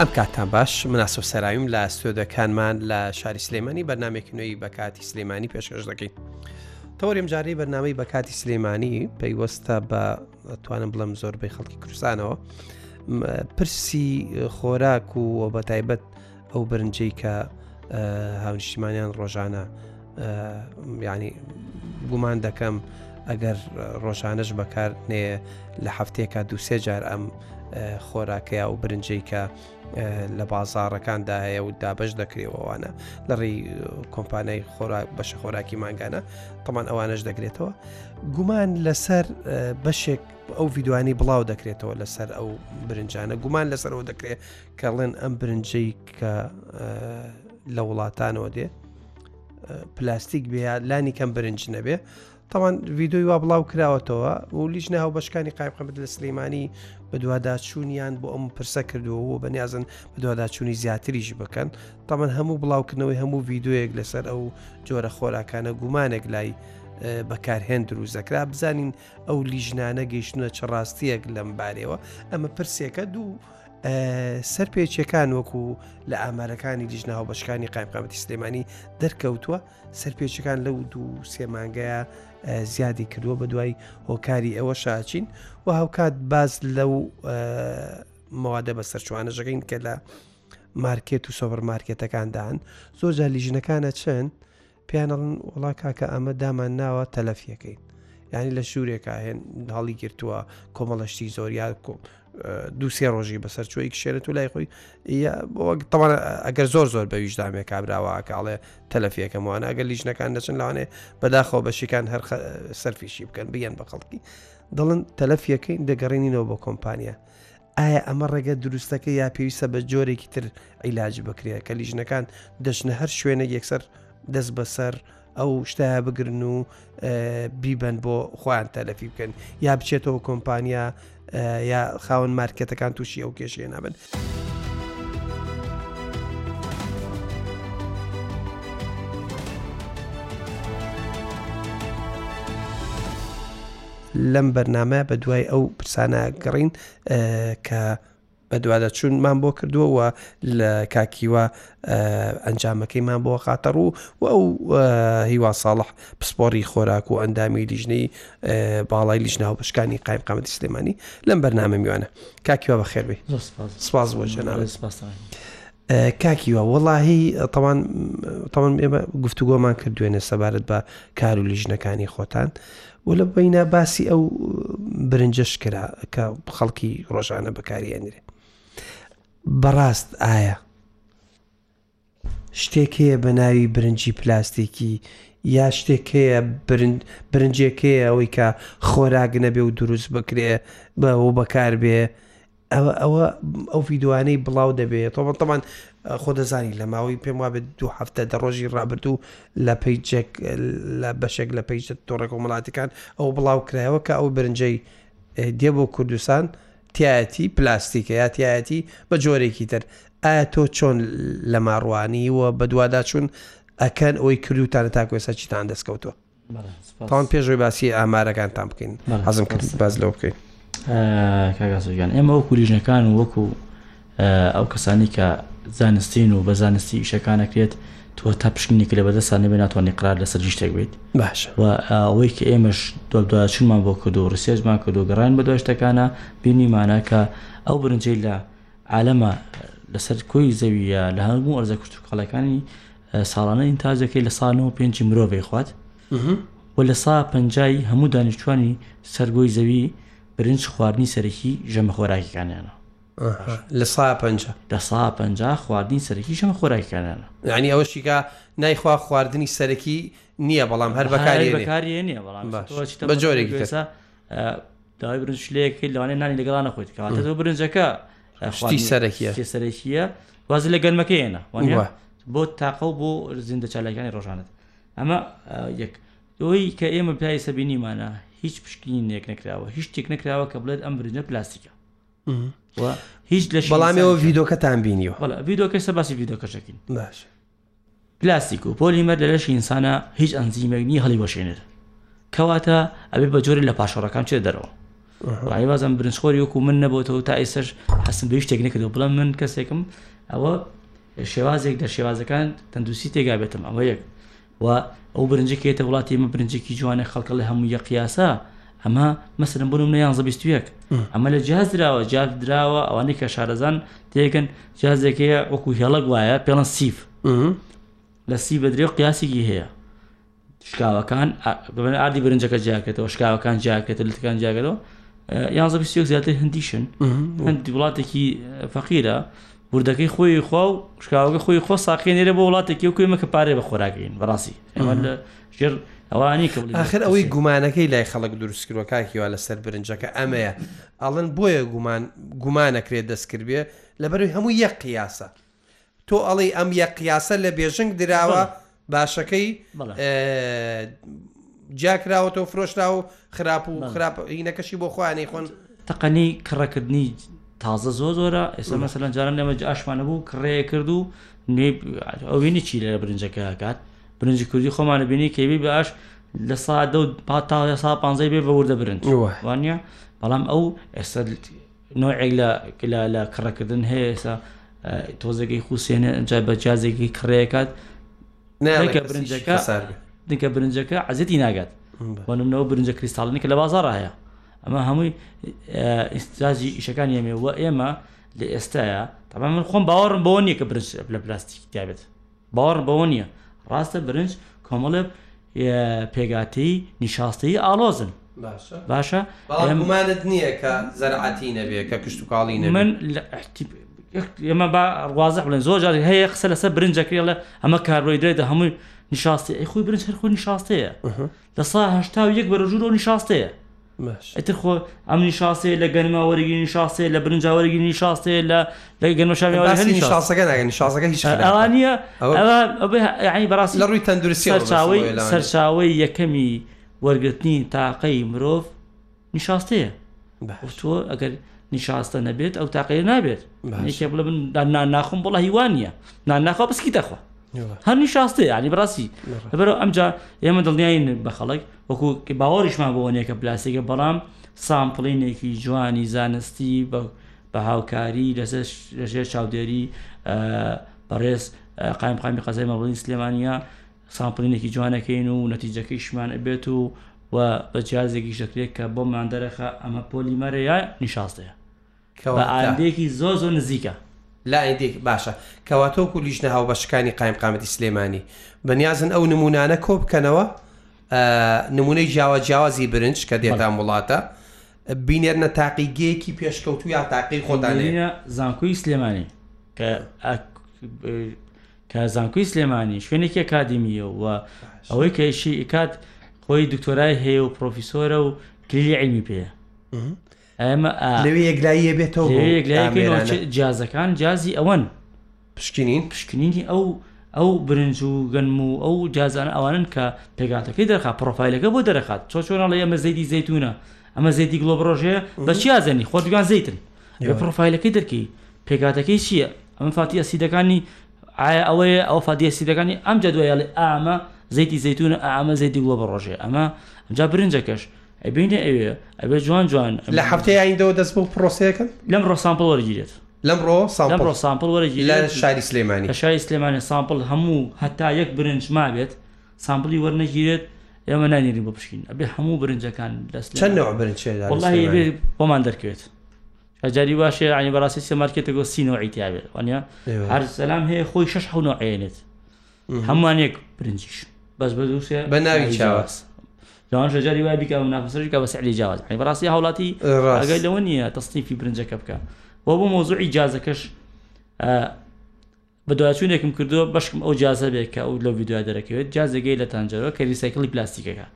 ئەم کاتان باش مناسب سەراویم لە سۆدەکانمان لە شاری سلێمانی بەنامێک نوێی بەکاتی سلێمانی پێشکەش دەکەین. تەوەریم جارەی بەنامەی بەکاتی سلێمانی پەیوەستە بە توانم بڵم زۆربەی خەڵکی کوردستانەوە پرسی خۆراک و بە تایبەت ئەو برنجەی کە هاونشتیمانیان ڕۆژانە ینی گومان دەکەم ئەگەر ڕۆژانش بەکار نێ لە هەفتێکە دووسێ جار ئەم خۆراکەیا و برنجەی کە لە بازارەکاندا هەیە و دابش دەکرێتەوەوانە لەڕێ کۆمپانای بەشە خۆراکی ماگانە تەمان ئەوانش دەگرێتەوە گومان لەسەر بەشێک ئەو یددیوانی بڵاو دەکرێتەوە لەسەر ئەو برنجانە گومان لەسەر ئەو دەکرێت کەڵێن ئەم برنجەی کە لە وڵاتانەوە دێ پلاستیک بێ لانی کەم برنج نەبێ تاوان ویددیوی وا بڵاو کراوەتەوە و لیش ناو بەشکانی قایبقەمت لە سلەیمانی بە دوواداچوونیان بۆ ئەم پرسە کردووە بە نیازن بە دوواداچوونی زیاتریش بکەن تامان هەموو بڵاوکردنەوەی هەموو ویددیوەیەک لەسەر ئەو جۆرە خۆراکانە گومانێک لای بەکارهێن دروزەکرا بزانین ئەو لیژنانە گەیشتونە چڕاستیەک لەم بارەوە ئەمە پرسێکە دوو سەر پێچەکان وەکو لە ئامارەکانی دیژناوە بەشکانی قایمقامەتی سلێمانی دەرکەوتووە سەر پێچەکان لەو دوو سێمانگەیە زیادی کردووە بە دوای هۆکاری ئەوە شاچین و هاوکات باز لەو مەوادە بە سەرچوانەژەکەین کە لە مارکێت و سۆبەرمارکێتەکاندان زۆر جالیژنەکانە چەند پیانەڵن وڵا کاکە ئەمە دامان ناوە تەلەفیەکەین ینی لە شوورێکا هێن هەڵی گرتووە کۆمەڵەشتی زۆریات کۆم دووسێ ڕۆژی بەسەر چۆی کشێرت و لای خۆی تەوان ئەگەر زۆر زۆر بەویش دامێ کابراوە کاڵێ تەلەفیەکەم وانە ئەگەر لیژنەکان دەچن لەوانێ بەداخەوە بەشیکان هەر سەرفیشی بکەن بگەن بە خەڵکی دڵن تەلەفیەکەی دەگەڕێنینەوە بۆ کۆمپانیا. ئایا ئەمە ڕێگە دروستەکە یا پێویستە بە جۆرێکی تر عیلاج بکرێت کە لیژنەکان دەچنە هەر شوێنە یەکسەر دەست بەسەر ئەو شتای بگرن و بیبەن بۆ خۆیان تەلەفی بکەن یا بچێتەوە کۆمپانیا یا خاون مارکەتەکان تووشی ئەو کێشیە نابن. لەم بەرنامە بە دوای ئەو پرسانە گەڕین کە بەدووادە چوونمان بۆ کردووەوە لە کاکیوە ئەنجامەکەیمان بۆ خاتەڕ و و ئەو هیوا ساڵح پسپۆری خۆراک و ئەندامی لیژنەی باڵای لیژنا و پشکانی قایم قامەتی سلێمانی لەم بەرنامە میوانە کاکیوە بە خێربێ سپاس بۆ ژەناوە سپاس. کاکیوە وەڵاهی تەوان ئێمە گفتوگۆمان کردوێنە سەبارەت بە کار و لیژنەکانی خۆتان و لە بینە باسی ئەو برنجەش کرا کە خەڵکی ڕۆژانە بەکاری ئەنرێ بەڕاست ئایا شتێک هەیە بە ناوی برنجی پلاستیکی یا شتێکەیە برنجێکەیە ئەوەی کە خۆراگنە بێ و دروست بکرێ بەەوە بەکار بێ ئەوە ئەوە ئەو یددیوانەی بڵاو دەبێت تۆ بەتەمان خۆ دەزانی لە ماوەی پێم وابێت دوو هەفتە دە ڕۆژی ڕابردوو لە پیچێک لە بەشێک لە پیچ تۆڕێک وڵاتەکان ئەو بڵاو کرایەوە کە ئەو برنجەی دێ بۆ کوردستان تایەتی پلاستیکە یا تایەتی بە جۆرێکی تر ئایا تۆ چۆن لە ماڕوانی وە بە دووادا چوون ئەکەن ئەوی کردوتانە تاکوێسا چیتان دەستکەوتوە تاوان پێشوی باسی ئامارەکانتان بکەین حەزم کرد باز لەو بکەین کاگازگەان ئێمە وەکو لیژنەکان و وەکو ئەو کەسانی کە زانستین و بە زانستی ئیشەکان ئەکرێت تۆ تا پشکنێکی لە بەدەسانە بێ ناتوانانی قرار لەسەر شتێک بیت باش و ئەوەی کە ئێمەش دۆداچونمان بۆ کە دو ڕسێژمان کە دۆگەڕان بە دوشتەکانە بینیمانەکە ئەو برنجەی لە عالەمە لەسەر کۆی زەویە لە هەموو ئەرزە کورت قەڵەکانی ساڵانە ئینتاجەکەی لە ساڵەوە پێنج مرۆڤی خوات و لە سا پەنجایی هەموو دانیشتوانی سەرگۆی زەوی برنج خواردنی سەرەکی ژەمە خۆراکیەکانیانە لە سا پنج لە سا پنج خواردنی سەرەکی شەمە خۆراکەکانە ینی ئەوەشیکە نایخوا خواردنی سەرەکی نییە بەڵام هەر بەکاری بەکاری نیە بەڵام بە جۆرێکی داوای برنج لەیەکەی لەوانێ نانی لەگەڵانە خۆیت کەواتە تۆ برنجەکە شتی سەرەکیە سەرەکیە واز لە گەرمەکەیێنە بۆ تاقە و بۆ زیندە چالاکانی ڕۆژانت ئەمە یەک ئەوی کە ئێمە پلای سەبینیمانە هیچ پشکنی نێک نکراوە هیچ شتێک نکراوە کە بڵێت ئەم برنجە پلاستیکە هیچ لە بەڵامەوە ڤیددیوکەتان بینیوە ڤیددیوکە سە باسی ڤیددیوکەشەکەین باش پلاستیک و پۆلیمەر لە لەشی ئینسانە هیچ ئەنجیمەگنی هەڵی وەشێنێت کەواتە ئەبێ بە جۆری لە پاشۆڕەکان چێ دەرەوە ڕایوازم برنجخۆری وەکو من نەبەوتەوە تا ئێسش حسم بە شتێکنەکەەوە بڵم من کەسێکم ئەوە شێوازێک لە شێوازەکان تەندوسی تێگا بێتم ئەوە یەک و ئەو برنجکێتە وڵاتی مە برنجێکی جوانە خەڵکە لە هەموو یە قیاسە ئەمە مەسرم بوون نە یانزەبیستویەک ئەمە لە جیاز درراوە جاف درراوە ئەوانەی کە شارەزان تێکن جیازێکەیە وەکو هێڵک وایە پێڵەن سیف لە سی بە درێ قیاسێکی هەیە شکاوەکان بن ئادی برنجەکە جاکێتەوە شکاوەکان جاکێت لتەکان جاگەەوە یانزەبیستیۆک زیاتر هەندیشن هەندی وڵاتێکی فەقیرە بردەکەی خۆی خوا و شکاوەکە خۆی خۆ ساقێنێرە بۆ وڵاتێکی و کوێمەکە پارێ بە خۆراگەین بەڕاستی ئەمە لە ژێر ئەوانی کە آخر ئەوەی گومانەکەی لای خەڵک دروستکردوە کاکیوا لەسەر برنجەکە ئەمەیە ئەڵن بۆیە گومانەکرێت دەستکردێ لەبەروی هەموو یە قیاسە تۆ ئەڵی ئەم یە قیاسە لە بێژنگ دراوە باشەکەی جاکراوەەوە فرۆشرا و خراپ و خراپینەکەشی بۆ خوانەی خۆن تەقەنی کڕەکردنی تازە زۆ زۆرە ئێستا مەسەلەن جاران لەمە ئاشمانە بوو کڕێ کرد و ئەوینی چی لە برنجەکە کات برنجی کوردی خۆمانە بینی کەوی بەش لە سا دە پاتا سا پانزای بێ بەوردە برنج وانە بەڵام ئەو ئێستا نوعێک لە لە کڕەکردن هەیە ئێستا تۆزەکەی خوسێنە ئەجا بە جازێکی کڕێکات نکە برنجەکە دکە برنجەکە عزیەتی ناگات بۆنمەوە برنجە کریستالنی کە لە بازار هەیە ئەمە هەمووی ئیستاجی ئیشەکان ئەمێ و ئێمە لە ئێستاە تەمان من خۆم باوەڕم بۆ نییە کە برنج لە پلاستیک دیابێت باوەڕ بەوە نییە ڕاستە برنج کۆمەڵە پێگاتی نیشاستەی ئالۆزن باشە بەڵاممانت نییە کە زەرعاتی نەبێ کە کشت و کاڵی من ئێمە بەڕوازە بڵێن زۆر جاری هەیە قسە لەسەر برنجەکرێ لە ئەمە کارڕۆی درێدا هەمووی نیشاستی ئەی خۆی برنج هەرخۆ نیشاستەیە لە ساهشتا و یەک بەرەژور و نیشاستەیە ئەتر خۆ ئەمنی شاسێ لە گەنما وەرگینی شاسێ لە برنجاوەرگینی شاسێ لە لە گەنمەشانی شاسەکەناگەن شاسەکە هیچ ئەوانە ینی بەڕاستی لە ڕووی تەندروستی سەرچاوی سەرچاوی یەکەمی وەرگرتنی تاقەی مرۆڤ نیشاستەیە تۆ ئەگەر نیشاستە نەبێت ئەو تاقەیە نابێت بڵێ من ناخۆم بڵە هیوانە نان ناخوا بسکی دەخوا هەرنی شاستێ ینی بڕاستی بەرە ئەمجا ئێمە دڵنیایین بە خەڵک وەکو باوەریشمان بۆنێکە پلاسێکە بەڵام سامپلینێکی جوانی زانستی بە هاوکاری لەسەر لەژێر چاودێری بەڕێز قایم قامی قەزای مەڵی سلێمانیا سامپلینێکی جوانەکەین و نەتیجەکەی شمان ئەبێت و و بە جیازێکی شکرێک کە بۆ مادەرەخە ئەمە پۆلیمەرەیە نیشاستەیە بە ئاندێکی زۆ زۆ نزیکە لایندێک باشە کەواتۆکو لیژنە هاو بەشەکانی قایمقامەتی سلێمانی بەنیازن ئەو نمونانە کۆ بکەنەوە نمونەی جیاوە جیاوازی برنج کە دێتان وڵاتە بینێرنە تاقیگەیەکی پێشکەوتو یا تاقی خۆدانە زانکوی سلێمانی کە کە زانکوی سلێمانی شوێنێکی ئەکادمیە و ئەوەی کەشی ئیکات خۆی دکتۆرای هەیە و پرۆفیسۆرە و کلی علمی پێەیە ئەمە لەوێ یەکلاییە بێتەوە جیازەکان جیازی ئەوەن پشکنین پشکنینی ئەو ئەو برنج و گەنم و ئەو جیازان ئەوانن کە پێگاتەکەی دەرخا پرۆفایلەکە بۆ دەرەخات چۆ چۆنا لە ئەمە زەیدی زەتونە ئەمە زەیدی گلۆبڕۆژەیە بە چیازەنی خۆتگان زەیتن بە پرۆفایلەکەی دەرکی پێگاتەکەی چییە ئەم فاتی ئەسیدەکانی ئایا ئەوەیە ئەو فادی ئەسیدەکانی ئەم جدوایڵێ ئامە زەیتی زەتونە ئامە زەیدی گلۆبڕۆژێ ئەمە جا برنجەکەش ئەبینە ئەوێ ئەبێ جوان جوان لە هەفتەیە ئایندەوە دەست بۆ پرۆسەیەکەن لەم ڕۆ سامپل وەرگیرێت لەمڕۆ ساڵڕۆ سامپل وەرەجی لە شاری سلێمانی شاری سلێمانی سامپل هەموو هەتا یەک برنج مابێت سامپلی وەرنەگیرێت ئێمە نانیری بۆ پشکین ئەبێ هەموو برنجەکان دەست چەندەوە برنجڵی بۆمان دەرکەوێت ئەجاری باشێ عنی بەڕاستی سێمارکێتەوە سینەوەیتیاابێت وانە هەر سەسلام هەیە خۆی شش حونەوەێنێت هەمووان یەک برنجیش بەس بە دووسێ بە ناوی چاوەست جوان شجاری وای بکە و نافسەرکە بە سعلی جیاواز حی بەڕاستی هاوڵاتی ئەگەی لەوە نییە تەستیفی برنجەکە بکە بۆ بۆ مۆزوعی جیازەکەش بە دوچوونێکم کردووە بەشکم ئەو جیازە بێکە ئەو لەو ویددیو دەرەکەوێت جیازەگەی لە تانجەرەوە کە ریسایکلی پلاستیکەکە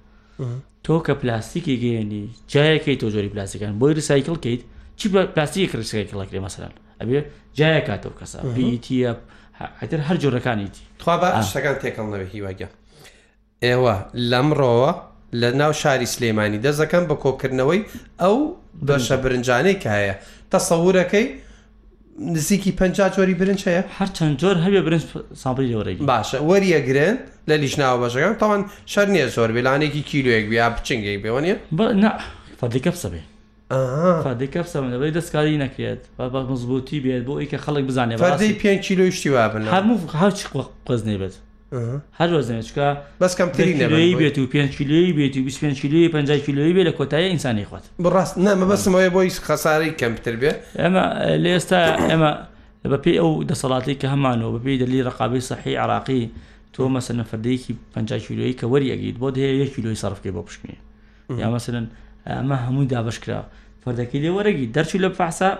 تۆ کە پلاستیکی گەێنی جایەکەی تۆ جۆری پلاستیکان بۆی ریسایکل کەیت چی پلاستیک ریسایکڵکرێ مەسەران ئەبێ جایە کاتەوە کەسە بیتیە حتر هەر جۆرەکانیتی خوا بە شتەکان تێکەڵ نەوە هیواگە ئێوە لەمڕۆوە لە ناو شاری سلێمانی دەزەکەم بە کۆکردنەوەی ئەو بەشە برنجانەی کە هەیە تەسەورەکەی نزیکی پ جۆری برنج هەیە هەرچەند جۆر هەبێ برنج سابری لەوەی باشە وەریە گرن لە لیشناوە بەشەکان تاوان شەر نیە زۆر بێلانێکی کیلوێک بیا بچنگێک بێوانە فەردیکە بسەبێ فەردیکە بسەبەی دەستکاری نەکرێت بە مزبوتی بێت بۆ ئەیکە خەڵک بزانێت فەردەی پێ کیلو شتی وابن هەموو هاچ قزنێ بێت هەر ڕۆزنێچکە بەس کەم تری بێت و 5 کیلوی بێت و 25 کیلوی 50 کیلوی بێ لە کۆتایی ئینسانی خوت بڕاست نەمە بەسمەوەی بۆی خەساری کەمتر بێ ئەمە لە ئێستا ئەمە بە پێی ئەو دەسەڵاتی کە هەمانەوە بەپی دەلی ڕقابی سەحی عراقی تۆ مەسە نەفردەیەکی 50 کیلوی کە وەریەگیت بۆ دەیە 1 کیلوی سەرفکەی بۆ پشکنی یا مەسن ئەمە هەمووی دابشکرا فەردەکەی لێ وەرەگی دەرچی لە پاسا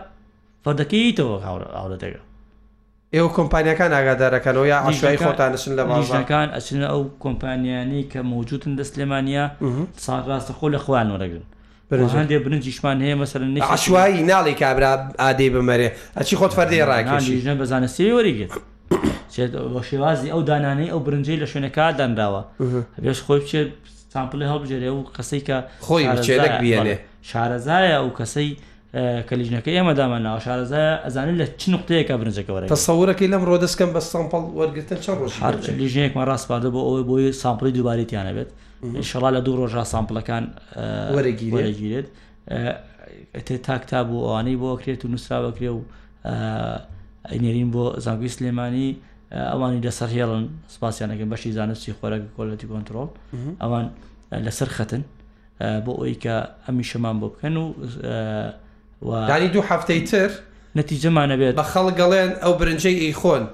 فەردەکەیتەوە هاورە دەگەر ئێوە کۆمپانیەکان ئاگادارەکەنەوە یا عشای خۆتانشن لە ماژەکان ئەچنە ئەو کۆمپانیانی کە موجودن دەست لێمانیا ساڕاستە خۆ لە خوان وەرەگرن برنجێ برنجیشمان هەیە مەسەرن عشایی ناڵی کابرا ئادەی بمەرێ ئەچی خۆت فەردی ڕاکیژە بەزانستی وەریگرت بۆ شێوازی ئەو دانانەی ئەو برنجەی لە شوێنەکە دانراوە بێش خۆی بچێت سامپلی هەڵبژێرێ و قسەی کە خۆی بچێلک بێنێ شارەزایە ئەو کەسەی کەلیژنەکە ئێمە دامانناوە شارەزە ئەزانن لە چ نقطەیەکە برنجەکەەوە تەسەورەکەی لەم ڕۆدەستکەم بە سامپڵ وەرگتن چەند ڕۆژ لیژنێکمان ڕاستپاردە بۆ ئەوەی بۆی سامپڵی دووبارێتیانە بێت شڵا لە دوو ڕۆژا سامپلەکان وەرەگیرێت ئەتێ تاکتا بوو ئەوانەی بۆ کرێت و نووسراوەکرێ و ئەینێرین بۆ زانگوی سلێمانی ئەوانی لەسەر هێڵن سپاسیانەکە بەشی زانستی خۆرەگە کۆلەتی کۆنتترۆل ئەوان لەسەر خەتن بۆ ئەوی کە ئەمی شەمان بۆ بکەن و دانی دوو هەفتەی تر نەتیجەمانە بێت بە خەڵگەڵێن ئەو برنجەی ئیخۆن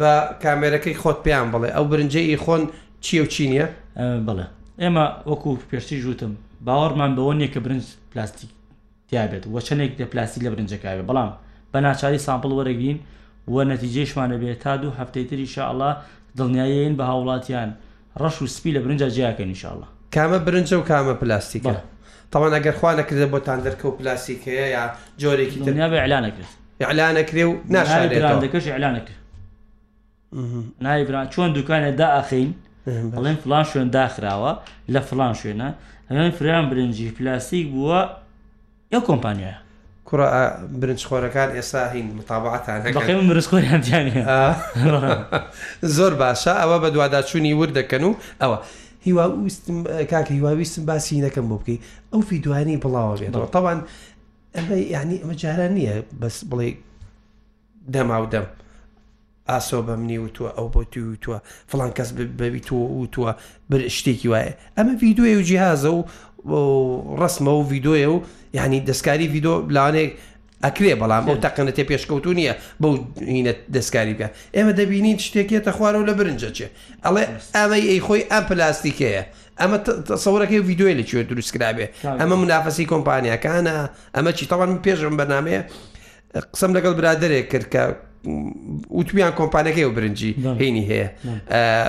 بە کامێرەکەی خۆت پێیان بڵێ ئەو برنجەی ئیخۆن چیە و چینیە بڵێ ئێمە وەکو پێشتی ژوتم باوەڕمان بەوە نیە کە برنج پلاستیک تیابێت وەچەنێک دە پلاسی لە برنجەکەوێ بەڵام بە ناچاری سامپل وەرەگرین وە نەتیجێشمانە بێت تا دوو هەفتەی تری شاءله دڵنیاییین بە هاوڵاتیان ڕەش و سپی لە برنجە جیاکەن نیشاءله کامە برنجە و کامە پلاستیکە تەوان ئەگەر خوا نەکردە بۆتان دەرکە و پلاسیکەیە یا جۆرێکی دنیا بە ئەلانەکرد ئەلانەکرێ و ناشارێتەکەش ئەلانەکرد نایبران چۆن دوکانە داخین بڵێن فلان شوێن داخراوە لە فلان شوێنە هەن فریان برنجی پلاستیک بووە یا کۆمپانیایە کوڕ برنجخۆرەکان ئێستا هین متابعاتان مرسخۆریان زۆر باشە ئەوە بە دوواداچوونی وردەکەن و ئەوە هیوا ویستم کاکە هیواویستم باسی نەکەم بۆ بکەیت ئەو فی دوانی بڵاوە بێتەوە تاوان ئەمە یعنی ئەمە جاران نییە بەس بڵێ دەما و دەم ئاسۆ بە منی وتووە ئەو بۆ توی وتووە فلان کەس بەبی تۆ وتووە بر شتێکی وایە ئەمە ویددیوێ و جیهازە و ڕسمە و ویددیۆە و یعنی دەستکاری ویددیو لاانێک ئەکرێ بەڵام بۆ تەقنەتێ پێشکەوتو نییە بەو هینە دەستکاری بکە ئێمە دەبینین شتێکێتە خوارە و لە برنجەچێ ئەڵێ ئەمەی ئەی خۆی ئەم پلاستیکەیە ئەمە سەورەکەی یددیوی لەکوێ دروستکرابێ ئەمە منافسی کۆمپانیەکانە ئەمە چی تاوان پێشم بەنامەیە قسم لەگەڵ برادێک کرد کە وتویان کۆمپانەکەی و برنجی هینی هەیە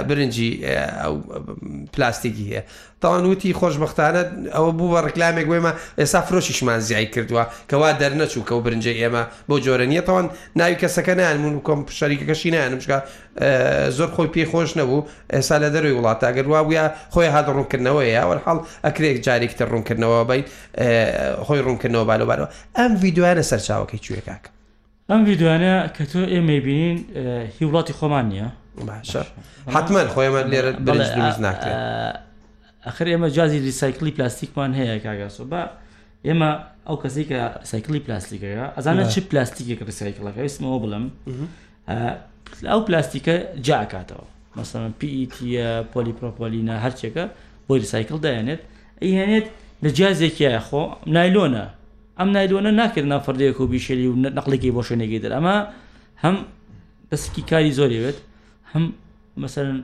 برنجی پلاستیکی هەیە تاوان وتی خۆشببختانە ئەوە بوو بە ڕکلامێک گوێمە ئێستا فرۆشیشمان زیای کردووە کەوا دەرنەچوو کە و برنجە ئێمە بۆ جۆرە نیە تاوان ناوی کەسەکە نیانمون و کۆم شەریکەکەشی نیانمشکە زۆر خۆی پێی خۆش نەبوو ئێستا لە دەروی وڵات ئەگەروا بووە خۆی هاد ڕوونکردنەوەیە وەرحاڵ ئەکرێک جارێکتە ڕوونکردنەوە بیت خۆی ڕوونکردنەوە بالۆبارەوە ئەم یددیوانە سەرچاوەکەی کوێکاکە ئەم یددیوانە کە تۆ ئێمە بینین هی وڵاتی خۆمان نییە حتمما خۆیمە لێرە ناکرێت ئەخر ئێمە جیازی ریسایکلی پلاستیکمان هەیە کاگاسۆ بە ئێمە ئەو کەسی کە سایکلی پلاستیکەیە ئەزانە چی پلاستیکێک ریسایکلەکەویستمەوە بڵم ئەو پلاستیکە جاکاتەوە مەسەن پیتە e پۆلیپۆپۆلینە هەرچێکە بۆی ریسایکل دەیانێت ئەیهێنێت لە جیازێکیە خۆ نایلۆنە ئەم نایدۆنە ناکرد نافردەیەک و بیشێلی و نەقلێکی بۆ شوێنێکی دەر ئەمە هەم دەستکی کاری زۆرێوێت هەم مثلن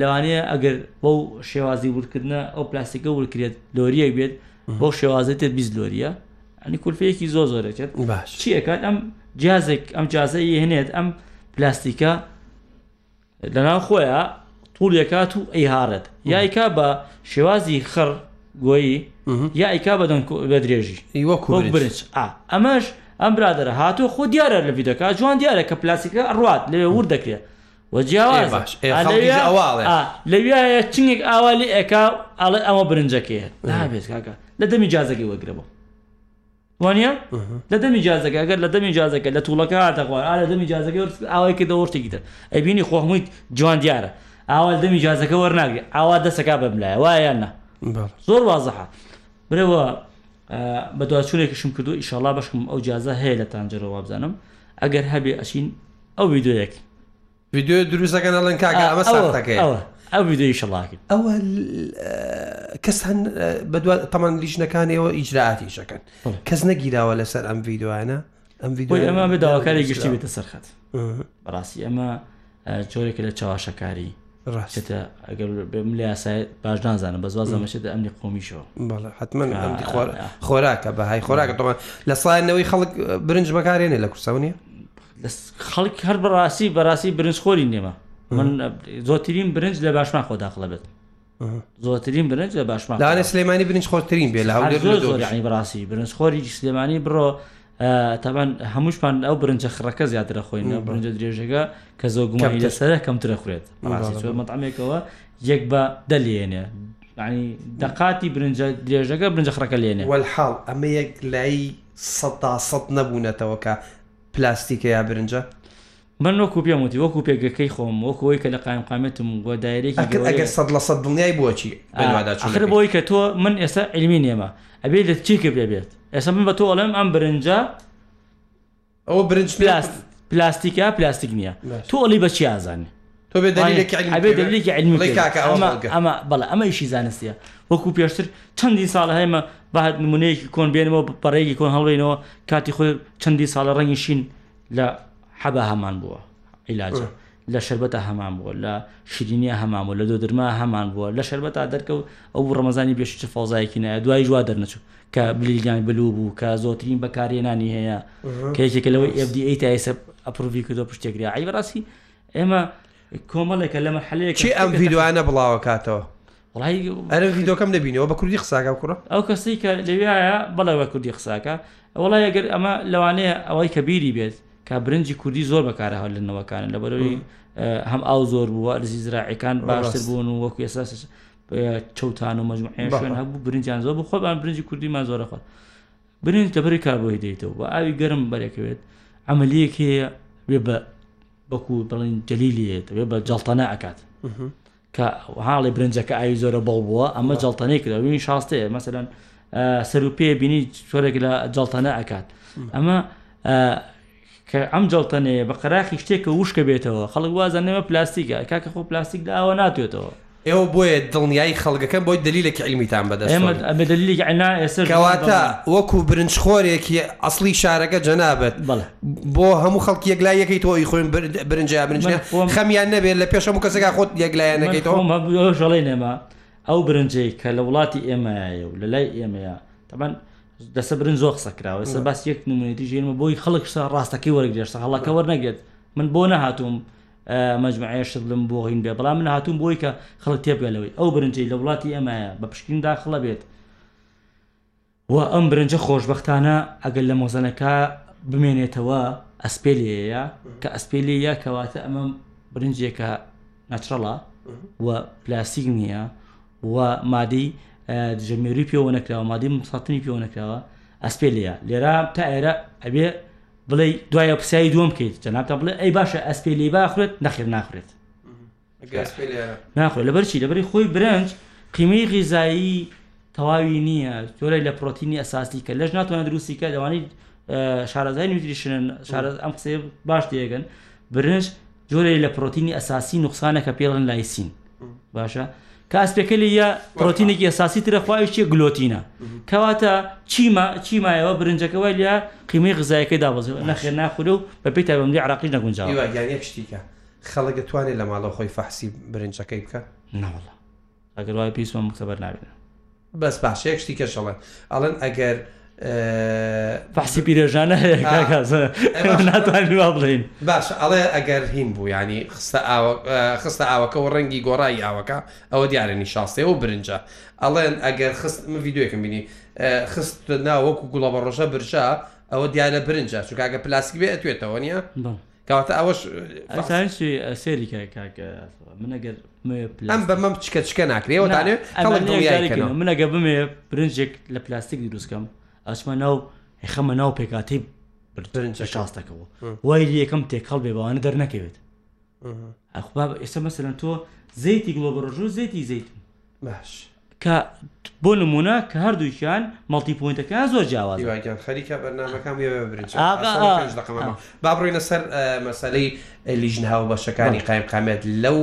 لەوانەیە ئەگەر بەو شێوازی ورکردنە ئەو پلاستیکە ورکرێت لۆریەک بێت بۆ شێوازێتێت بیست لۆریە ئەنی کولفەیەکی زۆ زۆرەچێت باش چیەکات ئەم جیازێک ئەم جیازەی هێنێت ئەم پلاستیکە لەناو خۆیە توولێکات و ئەیهارەت یایکا بە شێوازی خڕ گۆیی یا ئیکا بەدەن بە درێژی برنج ئەمەش ئەم برادرە هاتوو خۆ دیارە لە ویدەکە جوان دیارە کە پلاسیکە ئەڕات لەوێ ور دەکرێت وەجیاواز لەویایە چنگێک ئاوالی ئەکا ئاڵێ ئەمە برنجەکەێ نابێت کاکە لە دەمی جازەکەی وەگرەوە وانە لە دەمی جازەکە ئەگەر لە دەمی جازەکە لە توولەکە هاتەخوار ئا لە دەمی جازەکە ئاوایکە دەوەشتێکیتر ئەبینی خۆحمویت جوان دیارە ئاوا دەمی جازەکە وەرناگرێ ئاوا دەسەکە بەبلایە وایە نه زۆر وازەحە برەوە بە دوچورێکیشم کردو ئیشاڵا بەشم ئەو جیازە هەیە لە تانجرەوە بزانم ئەگەر هەبێ ئەشین ئەو ویددیوەک ویددیو دروستەکە نڵەن کاگەمەەکەی ئەو ویددیوی شڵاکن ئەوە کەس هەن تەمان لیژنەکانیەوە ئیجرراعاتی شەکەن کەس نەگیراوە لەسەر ئەم ویددیوانە ئەم ویددیو ئەمە بە داواکاری گشتی بێتە سەرخەت بەڕاستی ئەمە جۆرێکە لە چاواشەکاری ڕاستە ئەگەر بم لە یاسای باش نازانم بە زواز زەمەشێت ئەمنی قۆمیشەوە حتمما خۆراکە بەهای خۆراکە تۆمە لە سایەنەوەی خەڵک برنج بەکارێنێ لە کورسە نیە خەڵک هەر بەڕاستی بەڕاستی برنج خۆری نێمە من زۆترین برنج لە باشمان خۆداخڵە بێت زۆترین برنج لە باشمان لە سلێمانی برنج خۆترین بێ لە بەڕاستی برنج خۆری سلێمانی بڕۆ تاان هەمووشپان ئەو برنجە خڕەکە زیاترە خۆینە برنجە درێژەکە کە زۆ گومانی لەسرە کەمترە خورێت مەتامێکەوە یەک بە دەلێنێ ینی دەقاتی برنجە درێژەکە برنجە خڕەکە لێنێ وەحاڵ ئەمە یەک لای سەدا سەد نەبوونەتەوەکە پلاستیکە یا برنجە من وەکو پێم وتی وەکو پێگەکەی خۆم وەکوی کە لە قایم قامێتم بۆ دایرێکی سەد لە سەد دڵنیای بۆچی بۆی کە تۆ من ئێستا علمی نێمە ئەبێ لە چیکە بێبێت ئێستا من بە تۆ ئەڵێم ئەم برنجە ئەوە برنج پلاست پلاستیکە پلاستیک نییە تۆ ئەڵی بە چی ئازانانی دلیلێکی ئەمە بەڵە ئەمە یشی زانستیە وەکو پێشتر چەندی ساڵ هەیمە باهات نمونەیەکی کۆن بێنەوە پەڕێکی کۆن هەڵێنەوە کاتی خۆی چەندی ساڵە ڕەنگی شین لە حەبە هەمان بووە عیلاجە لە شربەتە هەمان بووە لە شیرینیە هەمان بوو لە دۆدرما هەمان بووە لە شربەتا دەرکەوت ئەو ڕەمەزانی بێش چ فەوزایکی نایە دوای جووا دەرنەچوو کە بلیلیان بلو بوو کە زۆترین بەکارێنانی هەیە کە یەکێکە لەوەی FDA تا ئێستا ئەپرووی کردۆ پشتێکری عی بەڕاستی ئێمە کۆمەڵێکە لەمە حلەیە چی ئەم ویددیوانە بڵاوە کاتەوە ئەرە یددیوکەم نبینەوە بە کوردی قساکە کوڕە ئەو کەسی کە لەویایە بەڵەوە کوردی قساکە وڵای ئەگەر ئەمە لەوانەیە ئەوەی کە بیری بێت کە برنجی کوردی زۆر بەکارە هەڵنەوەکانن لە بەرەوەی هەم ئاو زۆر بووە ئەرزی زراعەکان باشتر بوون و وەکو ئێساس چەوتان و مەجموعیان شوێن هەبوو برنجیان زۆر خۆبان برنجی کوردیمان زۆرە خۆت برنج دەبری کاربۆی دەیتەوە بە ئاوی گەرم بەرێکەوێت ئەمەلیەک هەیە وێ بە بەکو بڵین جلیلێت وێ بە جڵتەنە ئەکات کە هاڵی برنجەکە ئاوی زۆرە بەڵ بووە ئەمە جڵتەنەی کرا وین شاستەیە مەمثلەن سەرروپێ بینی چۆرێک لە جڵتەنە ئەکات ئەمە کە ئەم جڵتەنەیە بە قەراخی شتێکە وشکە بێتەوە خەڵک وازانەوە پلاستیکە کاکە خۆ پلاستیک دا ئەوە ناتوێتەوە ئێوە بۆیە دڵنیایی خەڵگەکەم بۆی دلیلێکی علمیتان بەدە ئێمە دلیلی کەواتە وەکو برنجخۆرێکی ئەسلی شارەکە جەنابەت بۆ هەموو خەڵکی یەکلایەکەی تۆی خۆین برنجیا برنج خەمیان نەبێت لە پێش هەموو کەسەکە خۆت یەکلایەنەکەیتەوە ژەڵی نێمە ئەو برنجەی کە لە وڵاتی ئێمەیە و لە لای ئێمەیە تەمان دەسە برن زۆخ سەکراوە سە باس یەک نمونێتی ژێنمە بۆی خەڵکسە ڕاستەکەی وەرگێشتە هەڵەکە وەرنەگرێت من بۆ نەهاتوم مەجمعەیە شلم بۆ هین بێ بەڵام من هاتوون بۆی کە خەڵ تێبگەلەوەی ئەو برنجی لە وڵاتی ئەمایە بە پشکین داخڵە بێت و ئەم برنجە خۆشببختانە ئەگەر لە مۆزەنەکە بمێنێتەوە ئەسپێلەیە کە ئەسپێلەیە کەواتە ئەمە برنجێکە نچڕەڵە و پلاسیک نییە و مادی دژەمێری پێوە نەکراوە مادی مساتنی پێوە نەکراوە ئەسپێلەیە لێرە تا ئێرە ئەبێ بڵێ دوایە پرسیایی دوم بکەیت جەنابتە بڵێ ئەی باشە ئەسپی لێ باخرێت نەخیر ناخرێت ناخۆ لەبەرچی لەبەری خۆی برنج قیمەی غیزایی تەواوی نییە جۆرە لە پرۆتینی ئەساسی کە لەش ناتوانە دروستیکە دەوانیت شارەزای نوتریشنن ئەم قسێ باش دێگەن برنج جۆرە لە پرۆتینی ئەساسی نوقسانە کە پێڵن لایسین باشە کاسپێکەلی یە پرۆتینێکی ئەساسی ترەخواویشتی گلۆتینە کەواتە چیمە چیمایەوە برنجەکەەوە لە قیمەی غزایەکەی دابز نەخێ ناخورە و بە پێی تابندی عراقی نەگونجا شتیکە خەڵک دەتوانێت لە ماڵە خۆی فەحسی برنجەکەی بکە ناوەڵە ئەگەر وای پێیسمە مختبەر نابێنە بەس باشەیە شتی کەشەڵێن ئەڵەن ئەگەر پاسی پیرێژانە ناتوانین وا بڵین باش ئەڵێ ئەگەر هین بوو ینی خستە ئاوەکە و ڕەنگی گۆڕایی ئاوەکە ئەوە دیارێنی شاستەیە و برنجە ئەڵێن ئەگەر خست من یددیوەکەم بینی خست ناوەکو گوڵە بە ڕۆژە برژە ئەوە دیارە برنجە چکگە پلاسکی بێ ئەتوێتەوە نییە کاتە ئەوەش سێری منەگەر ئەم بە مەم چکە چکە ناکرێەوە دانێ منەگە بمێ برنجێک لە پلاستیک دروستکەم ئەچمە ناو خەمە ناو پێکاتی شاستەکەەوە وای یەکەم تێکەڵ بێ بەوانە دەرنەکەوێت ئەخبا ئێستا مەسەرەن تۆ زەیتی گلۆبڕژوو زەیتی زەیتون باش کە بۆ نمونە کە هەردووکیان مەڵتی پوینتەکان زۆر جیاواز خەریکە بەرنامەکەم بابڕۆینە سەر مەسلەی لیژنها و بەشەکانی قایمقامێت لەو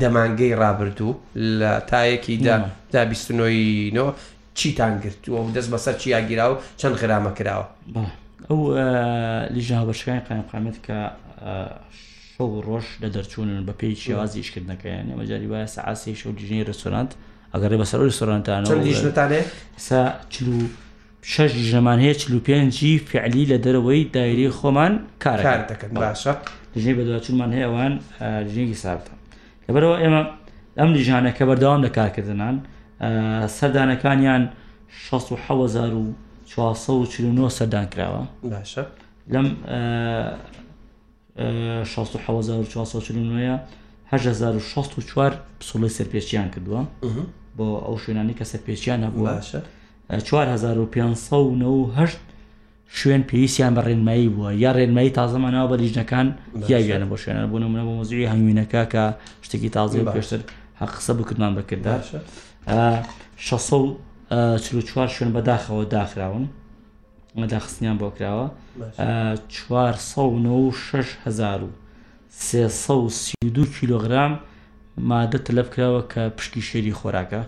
دەمانگەی رابرردوو لە تایەکی دا دا بیستنەوەیەوە چیتان گرت و دەست بەسەر چیا گیرا و چەند خرامە کراوە ئەو لیژە بەشەکانی قامقامێت کە شەو ڕۆژ لە دەرچوونن بە پێی چیوازی شکردنەکەیان ئەمەجاری وایە سعاسی شەو دیژنی ڕستۆرانت ئەگەر بەسەر ڕستۆرانتانەژتانێ سا چلو شش ژەمان هەیە چلو پێنجی فعلی لە دەرەوەی دایری خۆمان کارکار دەکەن باشە دژنی بەدواچونمان هەیەوان ژێنگی ساردە لەبەرەوە ئێمە ئەم لیژانە کە بەردەوام لە کارکردنان سەردانەکانیان 1940 سەردان کراوە لەم 1940 1940 پسڵی سەرپێچیان کردووە بۆ ئەو شوێنانی کە سەرپێچیان نەبووە 4500 شوێن پێویستیان بە ڕێنمایی بووە یا ڕێنمایی تازەمە ناو بە لیژنەکان یاگەیانە بۆ شوێنە بوون منە بۆ مۆزوی هەنگوینەکە کە شتێکی تازی پێشتر حقسە بکردمان بەکردداشە. چوار شوێن بەداخەوە داخراون داخستنیان بۆ کراوە چوار هزار و دو کیلۆگرام مادە تەلب کراوە کە پشتی شێری خۆراکە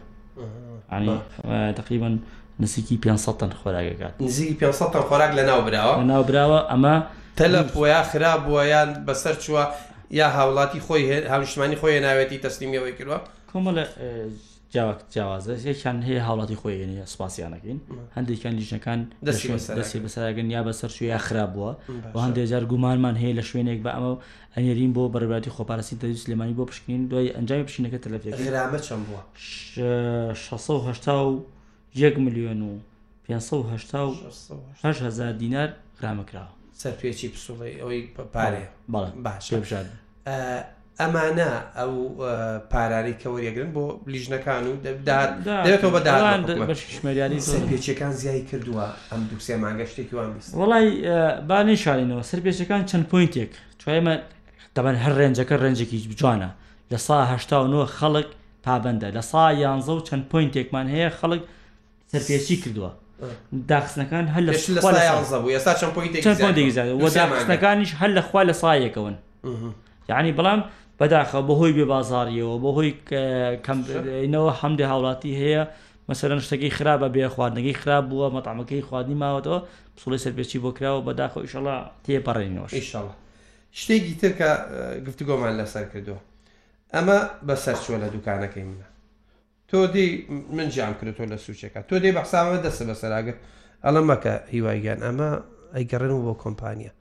تقریبان نزیکی 500 تن خۆراگەکات نزیکی 500 تن خۆراک لە ناو براوە ناو براوە ئەمە تەلب ویا خراب بووە یان بەسەر چووە یا هاوڵاتی خۆی هاوشمانی خۆی ناوێتی تەسلیمیەوەی کردوە کۆمەڵە جیاوازەیەکیان هەیە حاڵاتی خۆیێنە سوپاسیانەکەین هەندێکیان لیژنەکان دەستی بەساگەن یا بەسەر شوێ خراپبووە و هەندێک جار گومانمان هەیە لە شوێنێک بە ئەمە ئەنێریم بۆ بەرباتی خۆپارسی دەویست لێمانی بۆ پشکین دوای ئەنجای پشینەکە تەلەفێکرامە چەند بووە 16 میلیۆن و 500 دینار گرامەکراوە سەر پێێکی پسوڵی ئەوی پارێ باش پێبژاد ئەمانە ئەو پارارەی کەوەریەگرن بۆ لیژنەکان و دەبێتەوە بەداریانی پێچەکان زیایی کردووە ئەم دووسێ ماگەشتێکی وان بیست وڵی بانیشارینەوە سەر پێچەکان چەند پوینتێک چێمە دەبەن هەر ڕێنجەکە ڕێنجێکی جوانە لە ساهشتا خەڵک پابندە لە سا یانزە و چەند پوینتێکمان هەیە خەڵک سەرپێچی کردووە داخستنەکان هەل لەستاەکانیش هەل لەخوا لە سایەکەون یعنی بەڵام بەداخە بەهۆی بێ بازاریەوە بەهۆیەوە هەمدە هاوڵاتی هەیە مەسەرەن شتەکەی خراپە بێ خواردنەکەی خراپ بووە مەتامەکەی خواردنی ماوەتەوە سوڵی سەرپێکی بۆ کراوە بەداخە ئیشەڵە تێپەڕێنەوە شتێکی ترکە گفتگۆمان لەسەر کردو ئەمە بەسەر چوە لە دوکانەکەی منە تۆ دی من جیان کردۆ لە سوچەکە تۆ دی بەحساوە دەست بەسەراگر ئەڵە مەکە هیوایگەیان ئەمە ئەیگەڕێن بۆ کۆمپانیا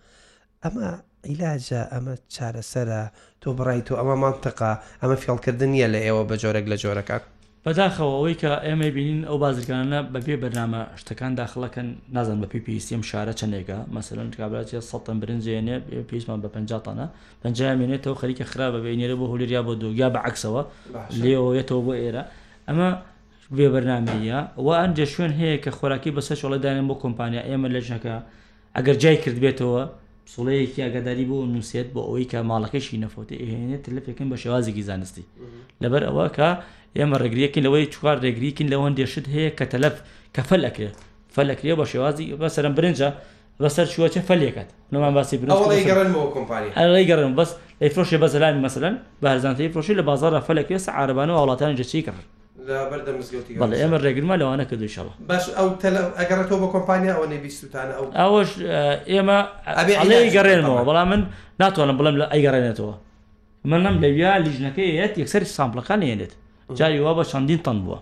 ئەمە عیلاجە ئەمە چارەسەرە تۆ بڕای تۆ ئەمە مانتەقا ئەمە فێڵکردن نیە لە ئێوە بە جۆرەك لە جۆرەکان بەداخەوەەوەی کە ئێمە بینین ئەو بازرگانە بەبێ بەرنامە شتەکان داخڵەکەن نازان بە پیPسیم شارە چندێکە مەسەرن کابراتی سەتەن برنجێنێ پێیسمان بە پنجتانە پنجامێنێتەوە خەریکە خراپە بینێرە بۆ هولریا بۆ دوو یا بە عکسەوە لێەوەیەتەوە بۆ ئێرە ئەمە بێ بەرنامەیە و ئەنجە شوێن هەیە کە خۆراکی بەسەرشڵە دانێن بۆ کۆمپانیا ئێمە لەژنەکە ئەگەر جای کرد بێتەوە سوڵەیەکی ئەگەداری بۆ نووسێت بۆ ئەوەی کە ماڵەکەشی نەفۆتی ئێنێت لەپێکن بە شێوازێکی زانستی لەبەر ئەوە کە ئێمە ڕێگریەکن لەوەی چوار ڕێگریکن لە هەندێشت هەیە کە تەلەف کە فەلەکرێ فەلەکرێ بە شێوازی بەسەرم برنجە بەسەر چوەچە فەلێکات نەمان باسی بر گەڕن بەس لەی فرۆشی بەزلانی مەسەن بەرزانتەی فرۆشی لە بازارە فەلەکرێ سە عربانە وڵاتانی جەچی کرد بەڵێ ئێمە ڕێگرما لەوانە کە دوشەڵە باش ئەو ئەگەڕێتەوە بە کۆمپانیا ئەو نەبیستانە ئەو ئەوش ئێمە ئەگەڕێنەوە بەڵام من ناتوانم بڵم لە ئەیگەڕێنێتەوە من نم لەویا لیژنەکەی هەیەت یەکسەر سامپلەکان هێنێت جاری وا بە چەندین تەن بووە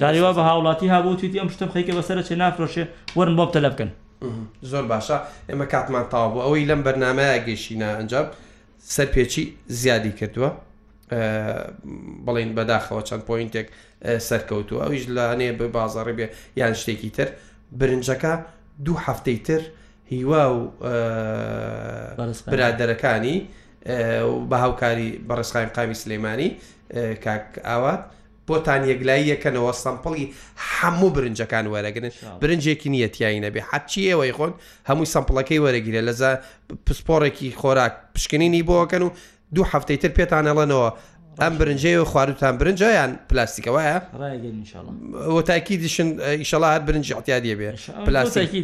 جاری وا بە هاوڵاتی هابوو تویتی ئەم شتم خیکە بەسەر چێ نافرۆشێ وەرن بۆ تەلە بکەن زۆر باشە ئێمە کاتمان تاوا بوو ئەوەی لەم بەرنمەیە گەشتینە ئەنجام سەرپێکی زیادی کردووە بڵین بەداخەوە چەند پوینتێک سەرکەوتووە ئەویش لەانێ بە بازارڕێ بێ یان شتێکی تر برنجەکە دوو هەفتەی تر هیوا و برادەرەکانی بە هاوکاری بەڕێسخایم قامی سلەیمانی کاک ئاوات بۆتان یەکلایی یەکەنەوە سەمپڵی هەموو برنجەکان وەرەگرن برنجێکی نیەتیایی نەبێ حچی ئێوەی خۆن هەمووی سەمپڵەکەی وەرەگیرە لەزە پسپۆڕێکی خۆراک پشکنینی بۆکەن و دوو هەفتەی تر پێتانەڵەنەوە ئەم برنجەیە و خواردتان برنجیان پلاستیکەوەە تاکی دیشن ئیشەڵا هەر برنج احتیا دێ بێ پلاستیکی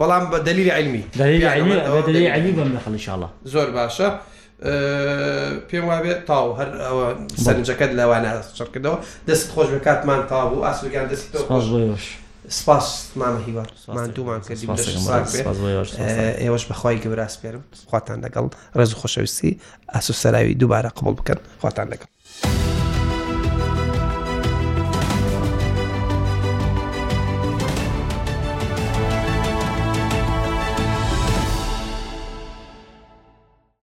بەڵام بە دلیلی علمی علی بەم لەخەڵشاڵە زۆر باشە. پێم وابێت تاو هەر ئەوە سەرنجەکەت لەوانە چڕکردەوە دەست خۆش بە کاتمان تاو و ئاسوگیان دەستی تۆ خۆش سپاس مامە هیوارمان دومان کردی ئێوەش بەخوای گەورە سپێرم خواتان لەگەڵ ڕێز و خۆشەویستی ئاسوسەراوی دووبارە قبول بکەن خواتان لەگەڵ